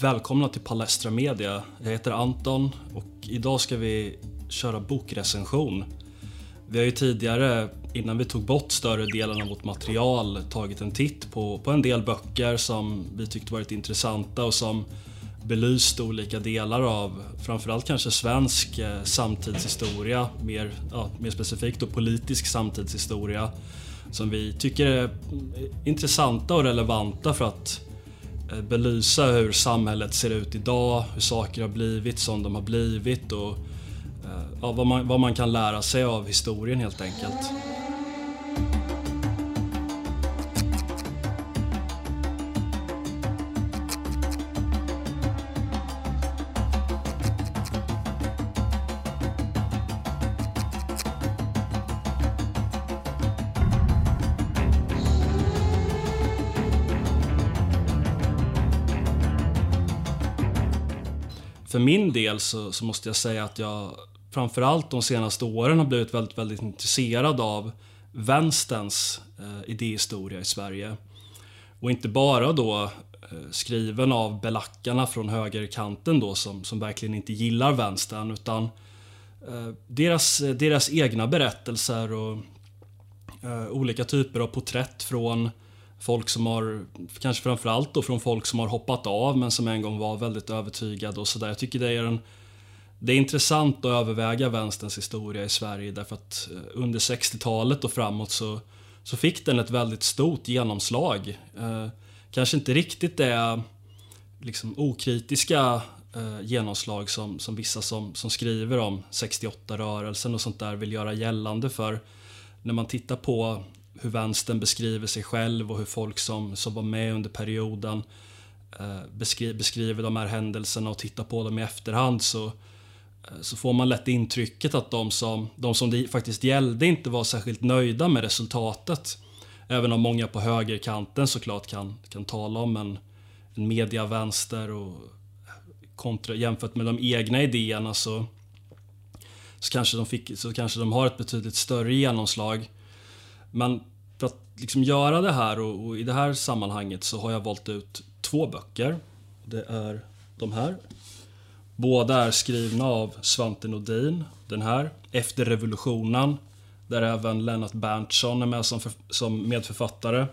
Välkomna till Palestra Media. Jag heter Anton och idag ska vi köra bokrecension. Vi har ju tidigare, innan vi tog bort större delen av vårt material, tagit en titt på, på en del böcker som vi tyckte varit intressanta och som belyst olika delar av framförallt kanske svensk eh, samtidshistoria, mer, ja, mer specifikt och politisk samtidshistoria som vi tycker är intressanta och relevanta för att Eh, belysa hur samhället ser ut idag, hur saker har blivit som de har blivit och eh, ja, vad, man, vad man kan lära sig av historien helt enkelt. För min del så, så, måste jag säga att jag framförallt de senaste åren har blivit väldigt, väldigt intresserad av vänsterns eh, idéhistoria i Sverige. Och inte bara då eh, skriven av belackarna från högerkanten då som, som verkligen inte gillar vänstern utan eh, deras, deras egna berättelser och eh, olika typer av porträtt från folk som har, kanske framförallt då från folk som har hoppat av men som en gång var väldigt övertygade och sådär. Jag tycker det är en det är intressant att överväga vänsterns historia i Sverige därför att eh, under 60-talet och framåt så, så fick den ett väldigt stort genomslag. Eh, kanske inte riktigt det liksom okritiska eh, genomslag som, som vissa som, som skriver om 68-rörelsen och sånt där vill göra gällande för när man tittar på hur vänstern beskriver sig själv och hur folk som, som var med under perioden eh, beskri beskriver de här händelserna och tittar på dem i efterhand så, eh, så får man lätt intrycket att de som, de som det faktiskt gällde inte var särskilt nöjda med resultatet. Även om många på högerkanten såklart kan, kan tala om en, en mediavänster och kontra, jämfört med de egna idéerna så, så, kanske de fick, så kanske de har ett betydligt större genomslag. Men för att liksom göra det här och, och, i det här sammanhanget så har jag valt ut två böcker. Det är de här. Båda är skrivna av Svante Nordin. Den här, Efter revolutionen, där även Lennart Berntsson är med som, för, som medförfattare.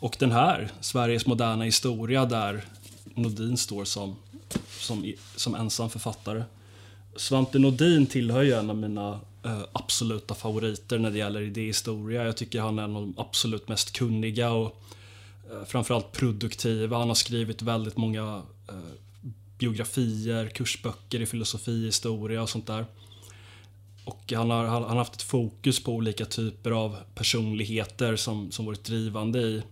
Och den här, Sveriges moderna historia, där Nordin står som, som, som ensam författare. Svante Nordin tillhör ju en av mina Eh, absoluta favoriter när det gäller idéhistoria. Jag tycker han är en av de absolut mest kunniga och eh, framförallt produktiva. Han har skrivit väldigt många eh, biografier, kursböcker i filosofi, historia och sånt där. Och han har, han har haft ett fokus på olika typer av personligheter som, som varit drivande i,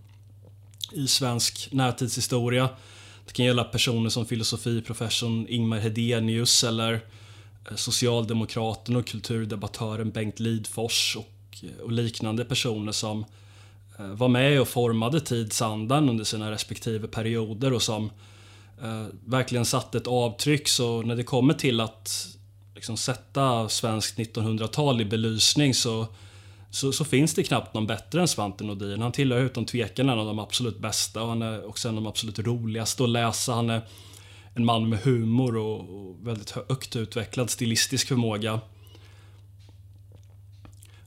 i svensk närtidshistoria. Det kan gälla personer som filosofiprofessorn Ingmar Hedenius eller socialdemokraten och kulturdebattören Bengt Lidfors och, eh, och liknande personer som eh, var med och formade tidsandan under sina respektive perioder och som eh, verkligen satte ett avtryck. Så när det kommer till att liksom, sätta svenskt 1900-tal i belysning så, så, så, finns det knappt någon bättre än Svante Nordin. Han tillhör utan tvekan en av de absolut bästa och han är också en av de absolut roligaste att läsa. Han är en man med humor och, och väldigt högt utvecklad stilistisk förmåga.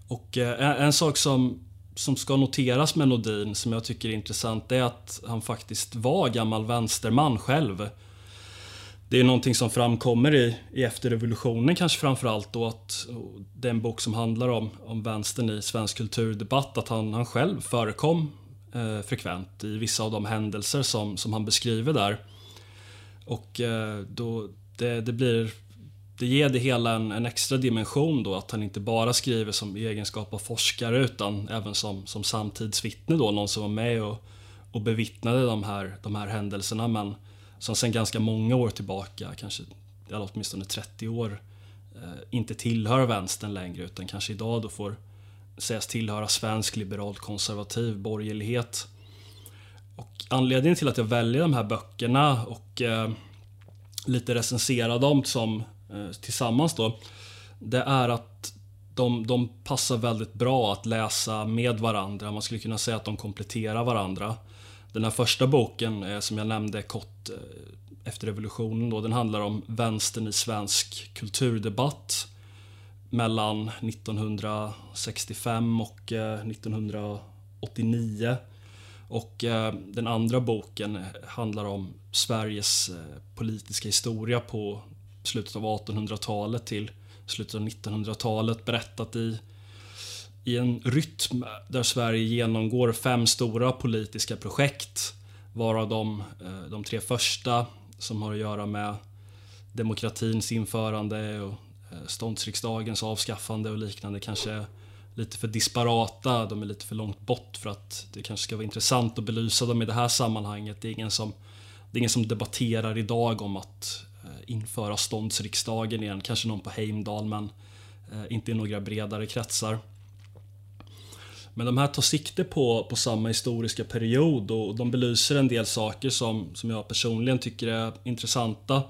Och eh, en, sak som, som ska noteras med Nordin, som jag tycker är intressant, är att han faktiskt var gammal vänsterman själv. Det är någonting som framkommer i, i efterrevolutionen kanske framförallt då att den bok som handlar om, om vänstern i svensk kulturdebatt, att han, han själv förekom eh, frekvent i vissa av de händelser som, som han beskriver där. Och eh, då, det, det, blir, det ger det hela en, en, extra dimension då att han inte bara skriver som i egenskap av forskare utan även som, som samtidsvittne då, någon som var med och, och bevittnade de här, de här händelserna men som sedan ganska många år tillbaka, kanske eller åtminstone 30 år, eh, inte tillhör vänstern längre utan kanske idag då får sägas tillhöra svensk liberal konservativ borgerlighet. Och anledningen till att jag väljer de här böckerna och eh, lite recensera dem som, eh, tillsammans då, det är att de, de passar väldigt bra att läsa med varandra. Man skulle kunna säga att de kompletterar varandra. Den här första boken, eh, som jag nämnde kort eh, efter revolutionen, då, den handlar om vänstern i svensk kulturdebatt mellan 1965 och eh, 1989. Och eh, den andra boken handlar om Sveriges eh, politiska historia på slutet av 1800-talet till slutet av 1900-talet berättat i, i en rytm där Sverige genomgår fem stora politiska projekt varav de, eh, de tre första som har att göra med demokratins införande och eh, ståndsriksdagens avskaffande och liknande kanske lite för disparata, de är lite för långt bort för att det kanske ska vara intressant att belysa dem i det här sammanhanget. Det är ingen som, det är ingen som debatterar idag om att eh, införa ståndsriksdagen igen. Kanske någon på Heimdal, men eh, inte i några bredare kretsar. Men de här tar sikte på, på samma historiska period och de belyser en del saker som, som jag personligen tycker är intressanta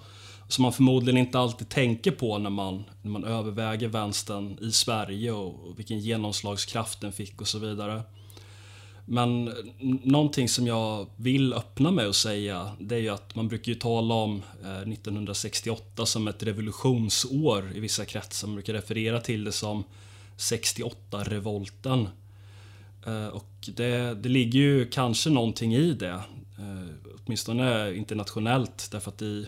som man förmodligen inte alltid tänker på när man, när man överväger vänstern i Sverige och, och vilken genomslagskraft den fick och så vidare. Men någonting som jag vill öppna med att säga det är ju att man brukar ju tala om eh, 1968 som ett revolutionsår i vissa kretsar. Man brukar referera till det som 68-revolten. Eh, och det, det ligger ju kanske någonting i det. Eh, åtminstone internationellt därför att i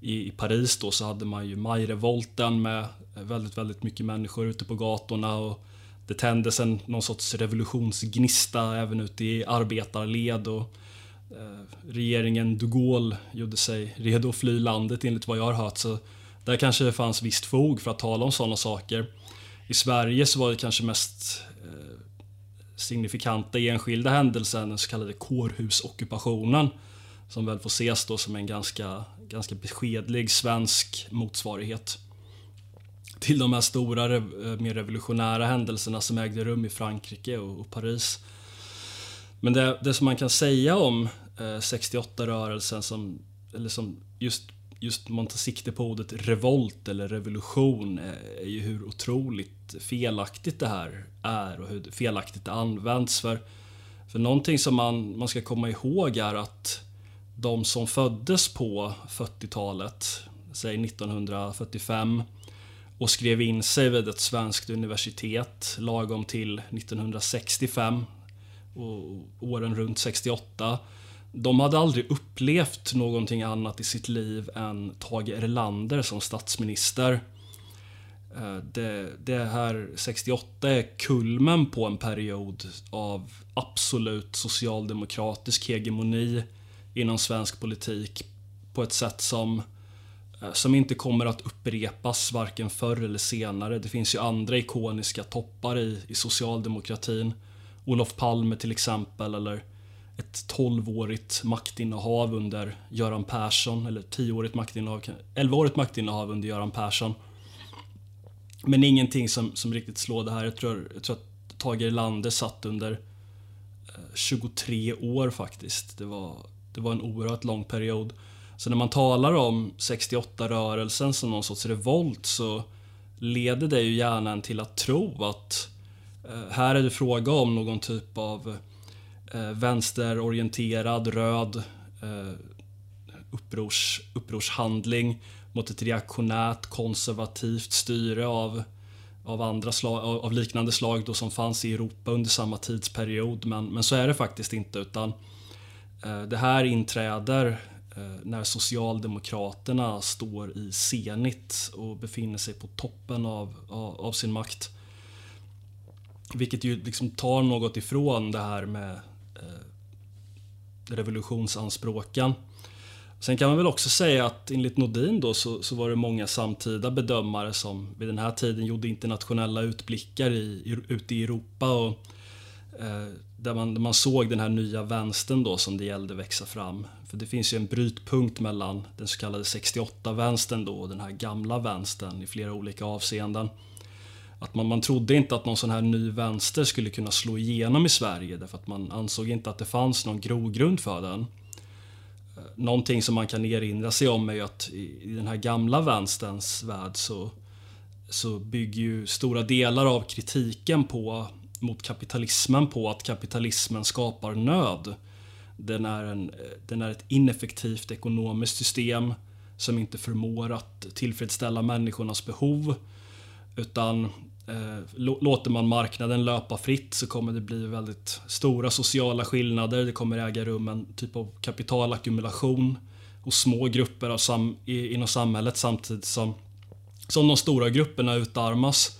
i, Paris då så hade man ju majrevolten med väldigt, väldigt mycket människor ute på gatorna och det tändes en, någon sorts revolutionsgnista även ute i arbetarled och eh, regeringen de Gaulle gjorde sig redo att fly landet enligt vad jag har hört så där kanske det fanns visst fog för att tala om sådana saker. I Sverige så var det kanske mest eh, signifikanta enskilda händelsen den så kallade kårhusockupationen som väl får ses då som en ganska, ganska beskedlig svensk motsvarighet till de här stora, eh, mer revolutionära händelserna som ägde rum i Frankrike och, Paris. Men det, det, som man kan säga om eh, 68-rörelsen som, eller som just, just man tar sikte på ordet revolt eller revolution är, är ju hur otroligt felaktigt det här är och hur felaktigt det används. För, för någonting som man, man ska komma ihåg är att de som föddes på 40-talet, säg 1945 och skrev in sig vid ett svenskt universitet lagom till 1965 och åren runt 68. De hade aldrig upplevt någonting annat i sitt liv än Tage Erlander som statsminister. Eh, det, det här 68 är kulmen på en period av absolut socialdemokratisk hegemoni inom svensk politik på ett sätt som, eh, som inte kommer att upprepas varken förr eller senare. Det finns ju andra ikoniska toppar i, i socialdemokratin. Olof Palme till exempel, eller ett 12-årigt maktinnehav under Göran Persson, eller 10-årigt maktinnehav, 11-årigt maktinnehav under Göran Persson. Men ingenting som, som riktigt slår det här. Jag tror, jag tror att Tage Erlander satt under eh, 23 år faktiskt. Det var det var en oerhört lång period. Så när man talar om 68-rörelsen som någon sorts revolt så leder det ju hjärnan till att tro att eh, här är det fråga om någon typ av eh, vänsterorienterad, röd eh, upprors, upprorshandling mot ett reaktionärt, konservativt styre av, av, andra slag, av liknande slag då som fanns i Europa under samma tidsperiod. Men, men så är det faktiskt inte. utan Eh, det här inträder eh, när Socialdemokraterna står i senit och befinner sig på toppen av, av, av sin makt. Vilket ju liksom tar något ifrån det här med eh, revolutionsanspråken. Sen kan man väl också säga att enligt Nordin då så, så, var det många samtida bedömare som vid den här tiden gjorde internationella utblickar i, i, ute i Europa och eh, där man, där man såg den här nya vänstern då som det gällde växa fram. För det finns ju en brytpunkt mellan den så kallade 68-vänstern då och den här gamla vänstern i flera olika avseenden. Att man, man trodde inte att någon sån här ny vänster skulle kunna slå igenom i Sverige därför att man ansåg inte att det fanns någon grogrund för den. Eh, någonting som man kan erinra sig om är ju att i, i den här gamla vänsterns värld så, så bygger ju stora delar av kritiken på mot kapitalismen på att kapitalismen skapar nöd. Den är, en, den är ett ineffektivt ekonomiskt system som inte förmår att tillfredsställa människornas behov. Utan eh, låter man marknaden löpa fritt så kommer det bli väldigt stora sociala skillnader. Det kommer äga rum en typ av kapitalackumulation hos små grupper av sam i, inom samhället samtidigt som, som de stora grupperna utarmas.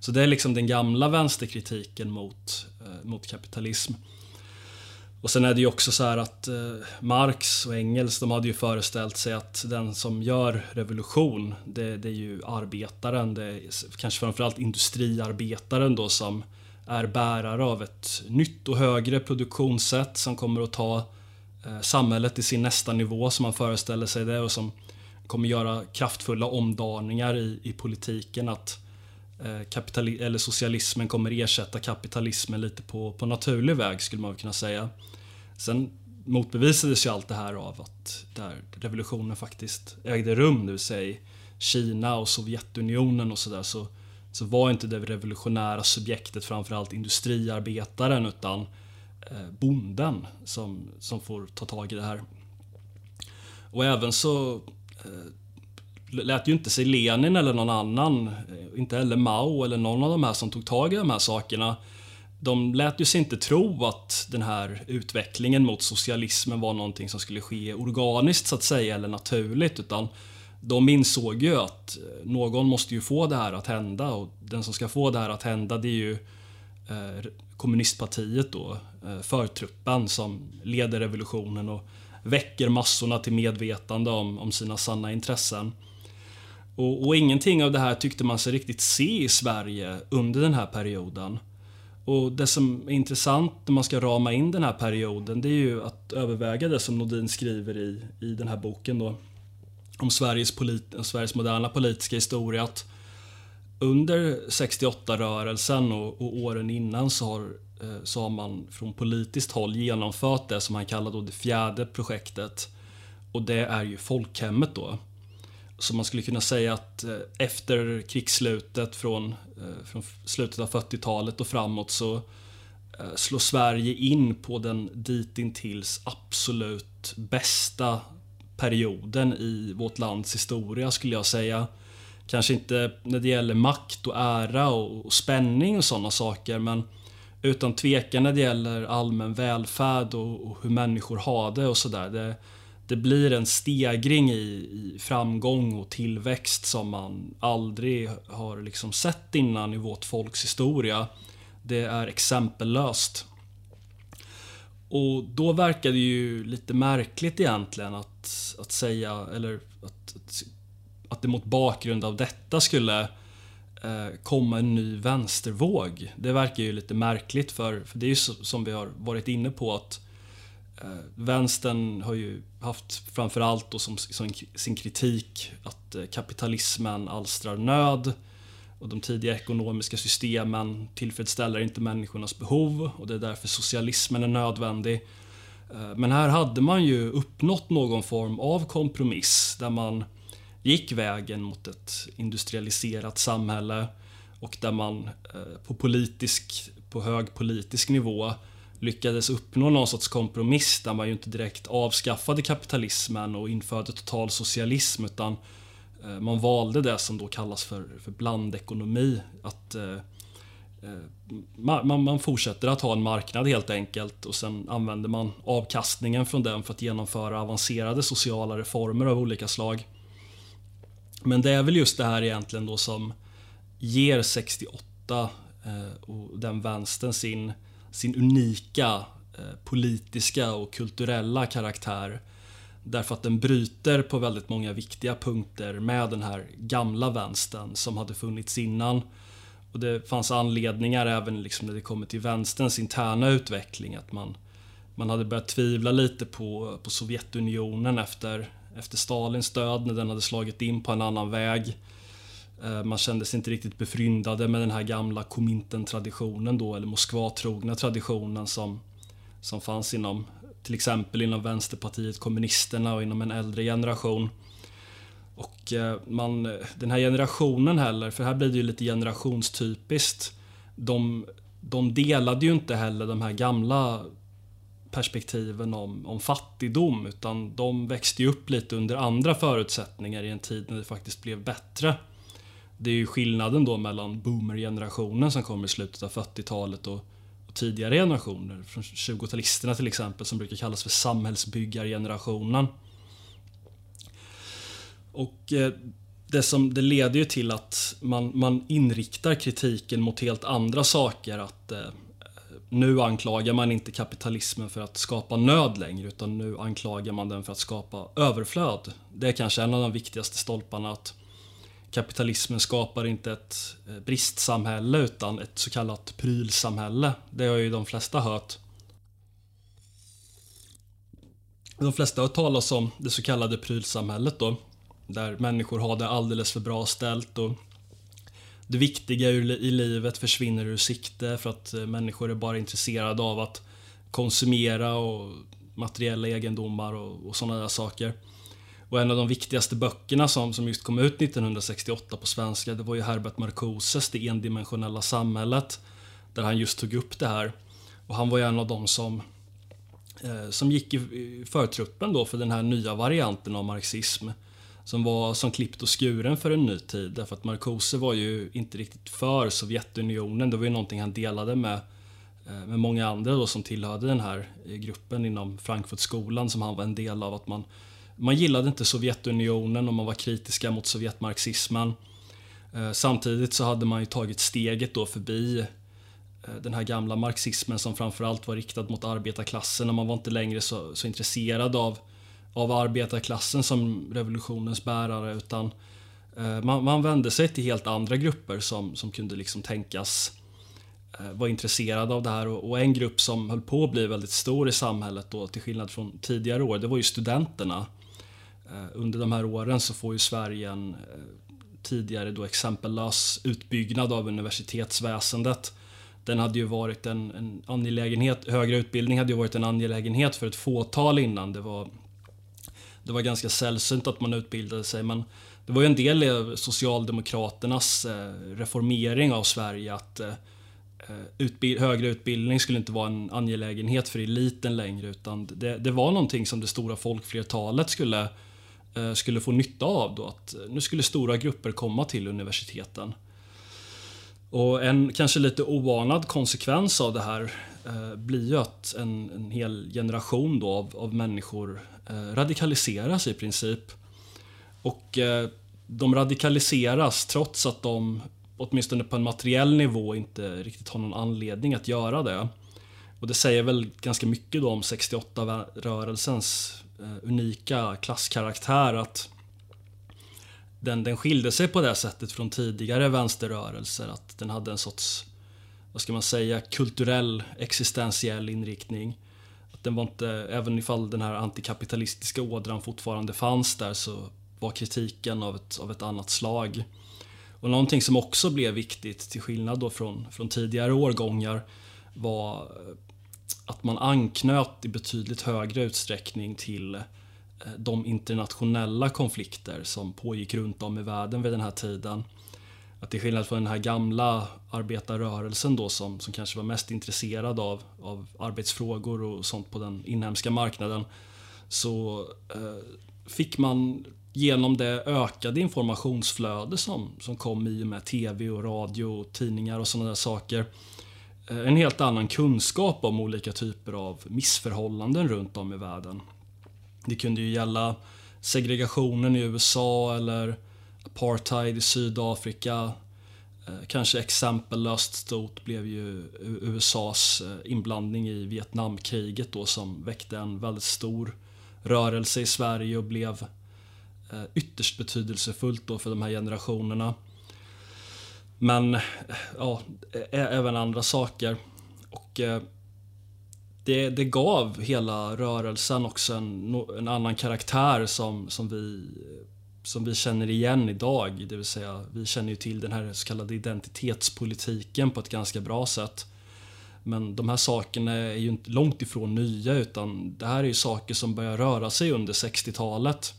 Så det är liksom den gamla vänsterkritiken mot, eh, mot kapitalism. Och sen är det ju också så här att eh, Marx och Engels, de hade ju föreställt sig att den som gör revolution, det, det är ju arbetaren, det är kanske framförallt industriarbetaren då som är bärare av ett nytt och högre produktionssätt som kommer att ta eh, samhället till sin nästa nivå som man föreställer sig det och som kommer göra kraftfulla omdaningar i, i politiken. Att eh, Eh, kapitali- eller socialismen kommer ersätta kapitalismen lite på, på naturlig väg skulle man kunna säga. Sen motbevisades ju allt det här av att där revolutionen faktiskt ägde rum, det vill säga Kina och Sovjetunionen och sådär, så, så var inte det revolutionära subjektet framförallt industriarbetaren utan eh, bonden som, som får ta tag i det här. Och även så eh, lät ju inte sig Lenin eller någon annan, eh, inte heller Mao eller någon av de här som tog tag i de här sakerna de lät ju sig inte tro att den här utvecklingen mot socialismen var någonting som skulle ske organiskt så att säga, eller naturligt, utan de insåg ju att eh, någon måste ju få det här att hända och den som ska få det här att hända det är ju eh, kommunistpartiet då, förtruppen som leder revolutionen och väcker massorna till medvetande om, om sina sanna intressen. Och, och ingenting av det här tyckte man sig riktigt se i Sverige under den här perioden. Och det som är intressant när man ska rama in den här perioden det är ju att överväga det som Nordin skriver i, i den här boken då om Sveriges, polit, Sveriges moderna politiska historia. Att under 68-rörelsen och, och, åren innan så har, eh, så har man från politiskt håll genomfört det som han kallar då det fjärde projektet. Och det är ju folkhemmet då. Så man skulle kunna säga att eh, efter krigsslutet från, eh, från slutet av 40-talet och framåt så eh, slår Sverige in på den ditintills absolut bästa perioden i vårt lands historia skulle jag säga. Kanske inte när det gäller makt och ära och, spänning och sådana saker men utan tvekan när det gäller allmän välfärd och, och hur människor har det och sådär det blir en stegring i, i, framgång och tillväxt som man aldrig har liksom sett innan i vårt folks historia. Det är exempellöst. Och då verkar det ju lite märkligt egentligen att, att säga, eller att, att, att det mot bakgrund av detta skulle eh, komma en ny vänstervåg. Det verkar ju lite märkligt för, för det är ju så, som vi har varit inne på att Eh, Eh, vänstern har ju haft framförallt då som, som sin kritik att eh, kapitalismen alstrar nöd och de tidiga ekonomiska systemen tillfredsställer inte människornas behov och det är därför socialismen är nödvändig. Eh, men här hade man ju uppnått någon form av kompromiss där man gick vägen mot ett industrialiserat samhälle och där man på, politisk, på hög politisk nivå lyckades uppnå någon sorts kompromiss där man ju inte direkt avskaffade kapitalismen och införde total socialism utan eh, man valde det som då kallas för, för blandekonomi. Att eh, eh man, man fortsätter att ha en marknad helt enkelt och sen använder man avkastningen från den för att genomföra avancerade sociala reformer av olika slag. Men det är väl just det här egentligen då som ger 68 eh, och den vänstern sin sin unika eh, politiska och kulturella karaktär. Därför att den bryter på väldigt många viktiga punkter med den här gamla vänstern som hade funnits innan. Och det fanns anledningar även liksom när det kommer till vänsterns interna utveckling att man, man hade börjat tvivla lite på, på Sovjetunionen efter, efter Stalins död när den hade slagit in på en annan väg. Eh, man kände sig inte riktigt befryndade med den här gamla Kominten-traditionen då, eller Moskva-trogna traditionen som, som fanns inom till exempel inom Vänsterpartiet kommunisterna och inom en äldre generation. Och eh, man, den här generationen heller, för här blir det ju lite generationstypiskt. De, de delade ju inte heller de här gamla perspektiven om, om fattigdom utan de växte ju upp lite under andra förutsättningar i en tid när det faktiskt blev bättre. Det är ju skillnaden då mellan boomergenerationen som kom i slutet av 40-talet och, och tidigare generationer. Från 20-talisterna till exempel som brukar kallas för samhällsbyggargenerationen. Och eh, det, som, det leder ju till att man, man inriktar kritiken mot helt andra saker. Att eh, nu anklagar man inte kapitalismen för att skapa nöd längre utan nu anklagar man den för att skapa överflöd. Det är kanske en av de viktigaste stolparna att kapitalismen skapar inte ett eh, bristsamhälle utan ett så kallat prylsamhälle. Det har ju de flesta hört. De flesta har hört talas om det så kallade prylsamhället då. Där människor har det alldeles för bra ställt och det viktiga i livet försvinner ur sikte för att eh, människor är bara intresserade av att konsumera och materiella egendomar och, och sådana där saker. Och en av de viktigaste böckerna som, som just kom ut 1968 på svenska, det var ju Herbert Marcoses Det endimensionella samhället. Där han just tog upp det här. Och han var ju en av de som, eh, som gick i, förtruppen då för den här nya varianten av marxism som var som klippt och skuren för en ny tid. Därför att Marcuse var ju inte riktigt för Sovjetunionen. Det var ju någonting han delade med, eh, med många andra då som tillhörde den här eh, gruppen inom Frankfurtskolan som han var en del av. Att man, man gillade inte Sovjetunionen och man var kritiska mot Sovjetmarxismen. Eh, samtidigt så hade man ju tagit steget då förbi eh, den här gamla marxismen som framförallt var riktad mot arbetarklassen och man var inte längre så, så intresserad av av arbetarklassen som revolutionens bärare utan eh, man, man, vände sig till helt andra grupper som, som kunde liksom tänkas vara intresserade av det här och, och, en grupp som höll på att bli väldigt stor i samhället då till skillnad från tidigare år, det var ju studenterna. Eh, under de här åren så får ju Sverige en eh, tidigare då exempellös utbyggnad av universitetsväsendet. Den hade ju varit en, en angelägenhet, högre utbildning hade ju varit en angelägenhet för ett fåtal innan. Det var det var ganska sällsynt att man utbildade sig men det var ju en del av Socialdemokraternas eh, reformering av Sverige att utbild högre utbildning skulle inte vara en angelägenhet för eliten längre utan det, det var någonting som det stora folkflertalet skulle, Eh, skulle få nytta av då. Att eh, nu skulle stora grupper komma till universiteten. Och en kanske lite oanad konsekvens av det här eh, blir ju att en, en hel generation då av, av människor eh, radikaliseras i princip. Och eh, de radikaliseras trots att de åtminstone på en materiell nivå inte riktigt har någon anledning att göra det. Och det säger väl ganska mycket då om 68-rörelsens Eh, unika klasskaraktär att den, den skilde sig på det sättet från tidigare vänsterrörelser. Att den hade en sorts, vad ska man säga, kulturell existentiell inriktning. Att den var inte, även ifall den här antikapitalistiska ådran fortfarande fanns där så var kritiken av ett, av ett annat slag. Och någonting som också blev viktigt, till skillnad då från, från tidigare årgångar, var eh, att man anknöt i betydligt högre utsträckning till eh, de internationella konflikter som pågick runt om i världen vid den här tiden. Att till skillnad från den här gamla arbetarrörelsen då som, som kanske var mest intresserad av, av arbetsfrågor och sånt på den inhemska marknaden så eh, fick man genom det ökade informationsflöde som, som kom i och med TV och radio och tidningar och sådana där saker Eh, en helt annan kunskap om olika typer av missförhållanden runt om i världen. Det kunde ju gälla segregationen i USA eller apartheid i Sydafrika. Eh, kanske exempellöst stort blev ju USAs eh, inblandning i Vietnamkriget då som väckte en väldigt stor rörelse i Sverige och blev ytterst betydelsefullt då för de här generationerna. Men ja, även andra saker. Och eh, det, det gav hela rörelsen också en, en annan karaktär som, som, vi, som vi känner igen idag. Det vill säga, vi känner ju till den här så kallade identitetspolitiken på ett ganska bra sätt. Men de här sakerna är ju inte långt ifrån nya utan det här är ju saker som börjar röra sig under 60-talet.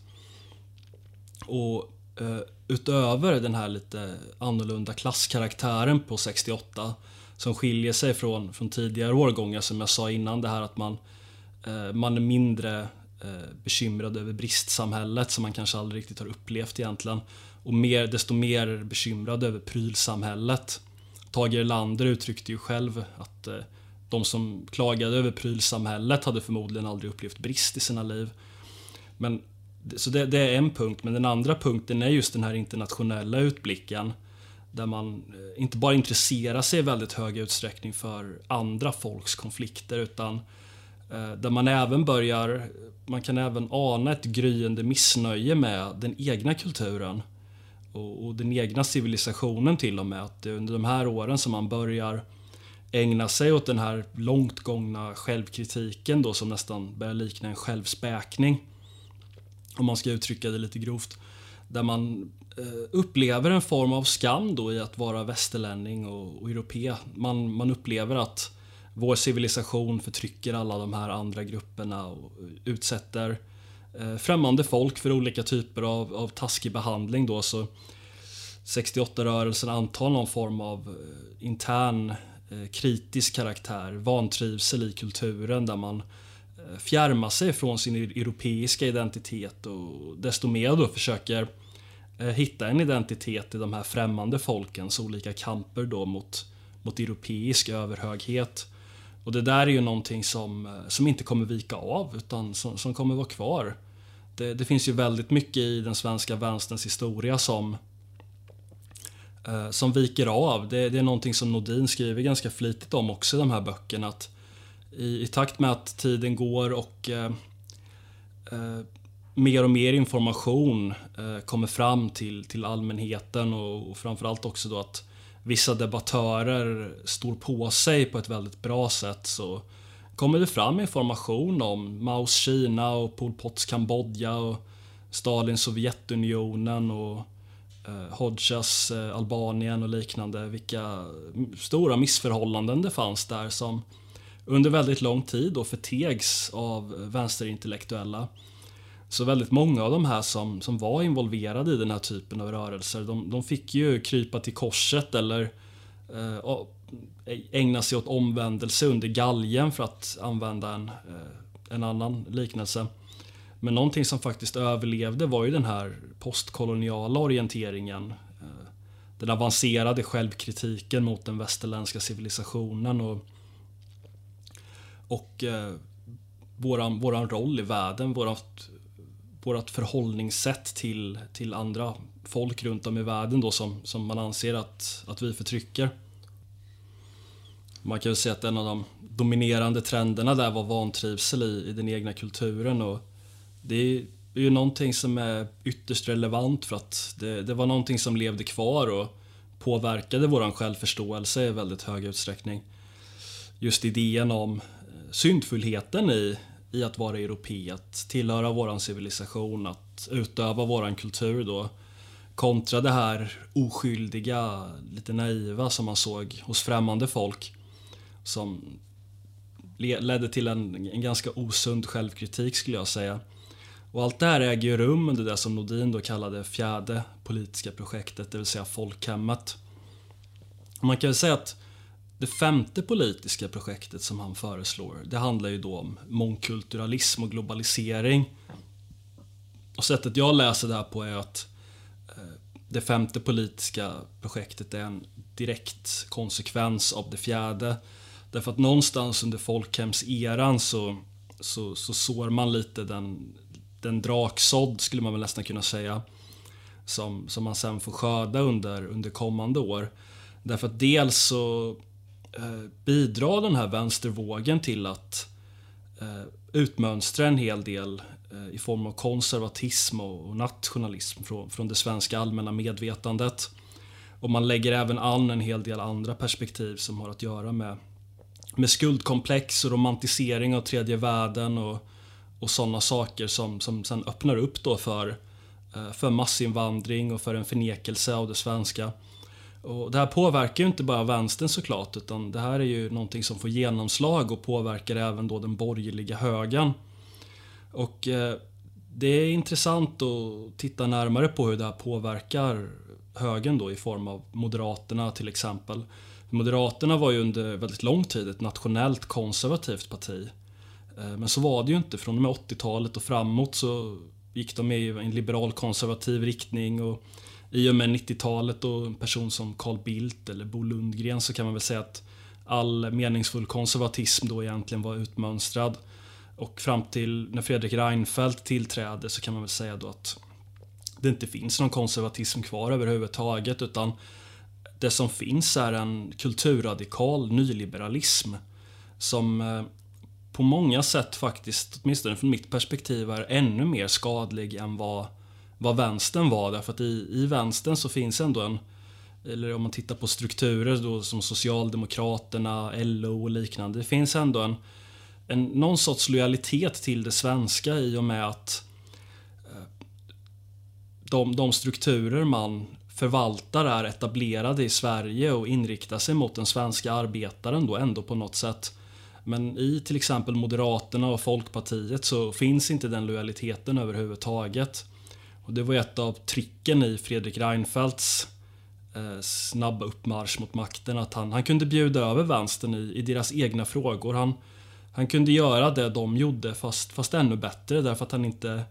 Och Eh, utöver den här lite annorlunda klasskaraktären på 68 som skiljer sig från, från tidigare årgångar som jag sa innan. Det här att man, eh, man är mindre eh, bekymrad över bristsamhället som man kanske aldrig riktigt har upplevt egentligen. Och mer, desto mer bekymrad över prylsamhället. Tage Erlander uttryckte ju själv att de som klagade över prylsamhället hade förmodligen aldrig upplevt brist i sina liv. Men, så det, det, är en punkt, men den andra punkten är just den här internationella utblicken. Där man eh, inte bara intresserar sig i väldigt hög utsträckning för andra folks konflikter utan eh, där man även börjar, man kan även ana ett gryende missnöje med den egna kulturen. Och, och den egna civilisationen till och med. Att det är under de här åren som man börjar ägna sig åt den här långt gångna självkritiken då som nästan börjar likna en självspäkning. Om man ska uttrycka det lite grovt. Där man eh, upplever en form av skam då i att vara västerlänning och, och europé. Man, man upplever att vår civilisation förtrycker alla de här andra grupperna och utsätter eh, främmande folk för olika typer av, av taskig behandling då så 68-rörelsen antar någon form av eh, intern kritisk karaktär, vantrivsel i kulturen där man fjärma sig från sin europeiska identitet och desto mer då försöker eh, hitta en identitet i de här främmande folkens olika kamper då mot, mot europeisk överhöghet. Och det där är ju någonting som, eh, som inte kommer vika av utan som, som kommer vara kvar. Det, det, finns ju väldigt mycket i den svenska vänsterns historia som, eh, som viker av. Det, det, är någonting som Nordin skriver ganska flitigt om också i de här böckerna. Att i, i takt med att tiden går och eh, eh, mer och mer information eh, kommer fram till, till allmänheten och, och framförallt också då att vissa debattörer står på sig på ett väldigt bra sätt så kommer det fram information om Maos Kina och Pol Pots Kambodja och Stalins Sovjetunionen och eh, Hodjas eh, Albanien och liknande. Vilka stora missförhållanden det fanns där som under väldigt lång tid och förtegs av vänsterintellektuella. Så väldigt många av de här som, som var involverade i den här typen av rörelser, de, de fick ju krypa till korset eller eh, ägna sig åt omvändelse under galgen för att använda en, eh, en annan liknelse. Men någonting som faktiskt överlevde var ju den här postkoloniala orienteringen. Eh, den avancerade självkritiken mot den västerländska civilisationen och, och eh, våran, våran roll i världen, vårat vårat förhållningssätt till, till andra folk runt om i världen då som, som man anser att, att vi förtrycker. Man kan ju säga att en av de dominerande trenderna där var vantrivsel i, i den egna kulturen och det är ju någonting som är ytterst relevant för att det, det var någonting som levde kvar och påverkade vår självförståelse i väldigt hög utsträckning. Just idén om syndfullheten i, i att vara europé, att tillhöra våran civilisation, att utöva våran kultur då. Kontra det här oskyldiga, lite naiva som man såg hos främmande folk. Som ledde till en, en ganska osund självkritik skulle jag säga. Och allt det här äger ju rum under det som Nordin då kallade fjärde politiska projektet, det vill säga folkhemmet. Man kan väl säga att det femte politiska projektet som han föreslår, det handlar ju då om mångkulturalism och globalisering. Och sättet jag läser det här på är att eh, det femte politiska projektet är en direkt konsekvens av det fjärde. Därför att någonstans under folkhemseran så, så, så sår man lite den, den draksådd, skulle man väl nästan kunna säga, som, som man sen får skörda under, under kommande år. Därför att dels så Eh, bidrar den här vänstervågen till att eh, utmönstra en hel del eh, i form av konservatism och nationalism från, från det svenska allmänna medvetandet. Och man lägger även an en hel del andra perspektiv som har att göra med, med skuldkomplex och romantisering av tredje världen och, och sådana saker som, som sen öppnar upp då för, för massinvandring och för en förnekelse av det svenska. Och det här påverkar ju inte bara vänstern såklart, utan det här är ju någonting som får genomslag och påverkar även då den borgerliga högern. Och eh, det är intressant att titta närmare på hur det här påverkar högern då i form av Moderaterna till exempel. Moderaterna var ju under väldigt lång tid ett nationellt konservativt parti. Eh, men så var det ju inte. Från och med 80-talet och framåt så gick de i en liberal konservativ riktning och i och med 90-talet och en person som Carl Bildt eller Bo Lundgren så kan man väl säga att all meningsfull konservatism då egentligen var utmönstrad. Och fram till när Fredrik Reinfeldt tillträdde så kan man väl säga då att det inte finns någon konservatism kvar överhuvudtaget utan det som finns är en kulturradikal nyliberalism som eh, på många sätt faktiskt, åtminstone från mitt perspektiv, är ännu mer skadlig än vad, vad vänstern var. Därför att i, i vänstern så finns ändå en, eller om man tittar på strukturer då som Socialdemokraterna, LO och liknande. Det finns ändå en, en, någon sorts lojalitet till det svenska i och med att eh, de, de strukturer man förvaltar är etablerade i Sverige och inriktar sig mot den svenska arbetaren då ändå på något sätt. Men i till exempel Moderaterna och Folkpartiet så finns inte den lojaliteten överhuvudtaget. Och det var ett av tricken i Fredrik Reinfeldts eh, snabba uppmarsch mot makten att han, han kunde bjuda över vänstern i, i deras egna frågor. Han, han kunde göra det de gjorde fast, fast ännu bättre därför att han inte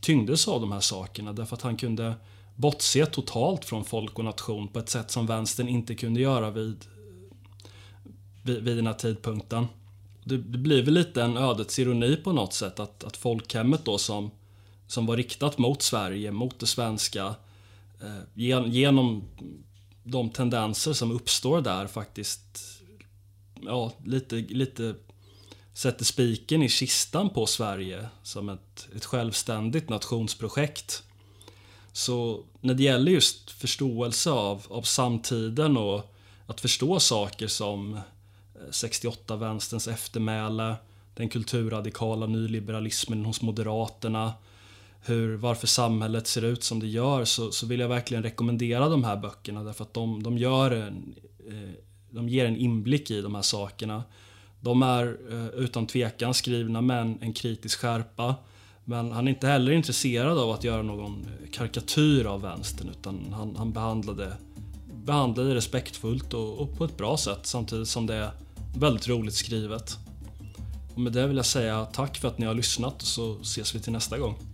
tyngdes av de här sakerna. Därför att han kunde bortse totalt från folk och nation på ett sätt som vänstern inte kunde göra vid, vid, vid den här tidpunkten. Det, det blir väl lite en ödets ironi på något sätt att, att folkhemmet då som, som var riktat mot Sverige, mot det svenska, eh, genom de tendenser som uppstår där faktiskt ja, lite, lite sätter spiken i kistan på Sverige som ett, ett självständigt nationsprojekt. Så när det gäller just förståelse av, av samtiden och att förstå saker som eh, 68-vänsterns eftermäle, den kulturradikala nyliberalismen hos Moderaterna, hur, varför samhället ser ut som det gör så, så vill jag verkligen rekommendera de här böckerna därför att de, de, gör en, eh, de ger en inblick i de här sakerna. De är eh, utan tvekan skrivna med en, en kritisk skärpa men han är inte heller intresserad av att göra någon eh, karikatyr av vänstern utan han, han behandlade, behandlade respektfullt och, och, på ett bra sätt samtidigt som det är väldigt roligt skrivet. Och med det vill jag säga tack för att ni har lyssnat och så ses vi till nästa gång.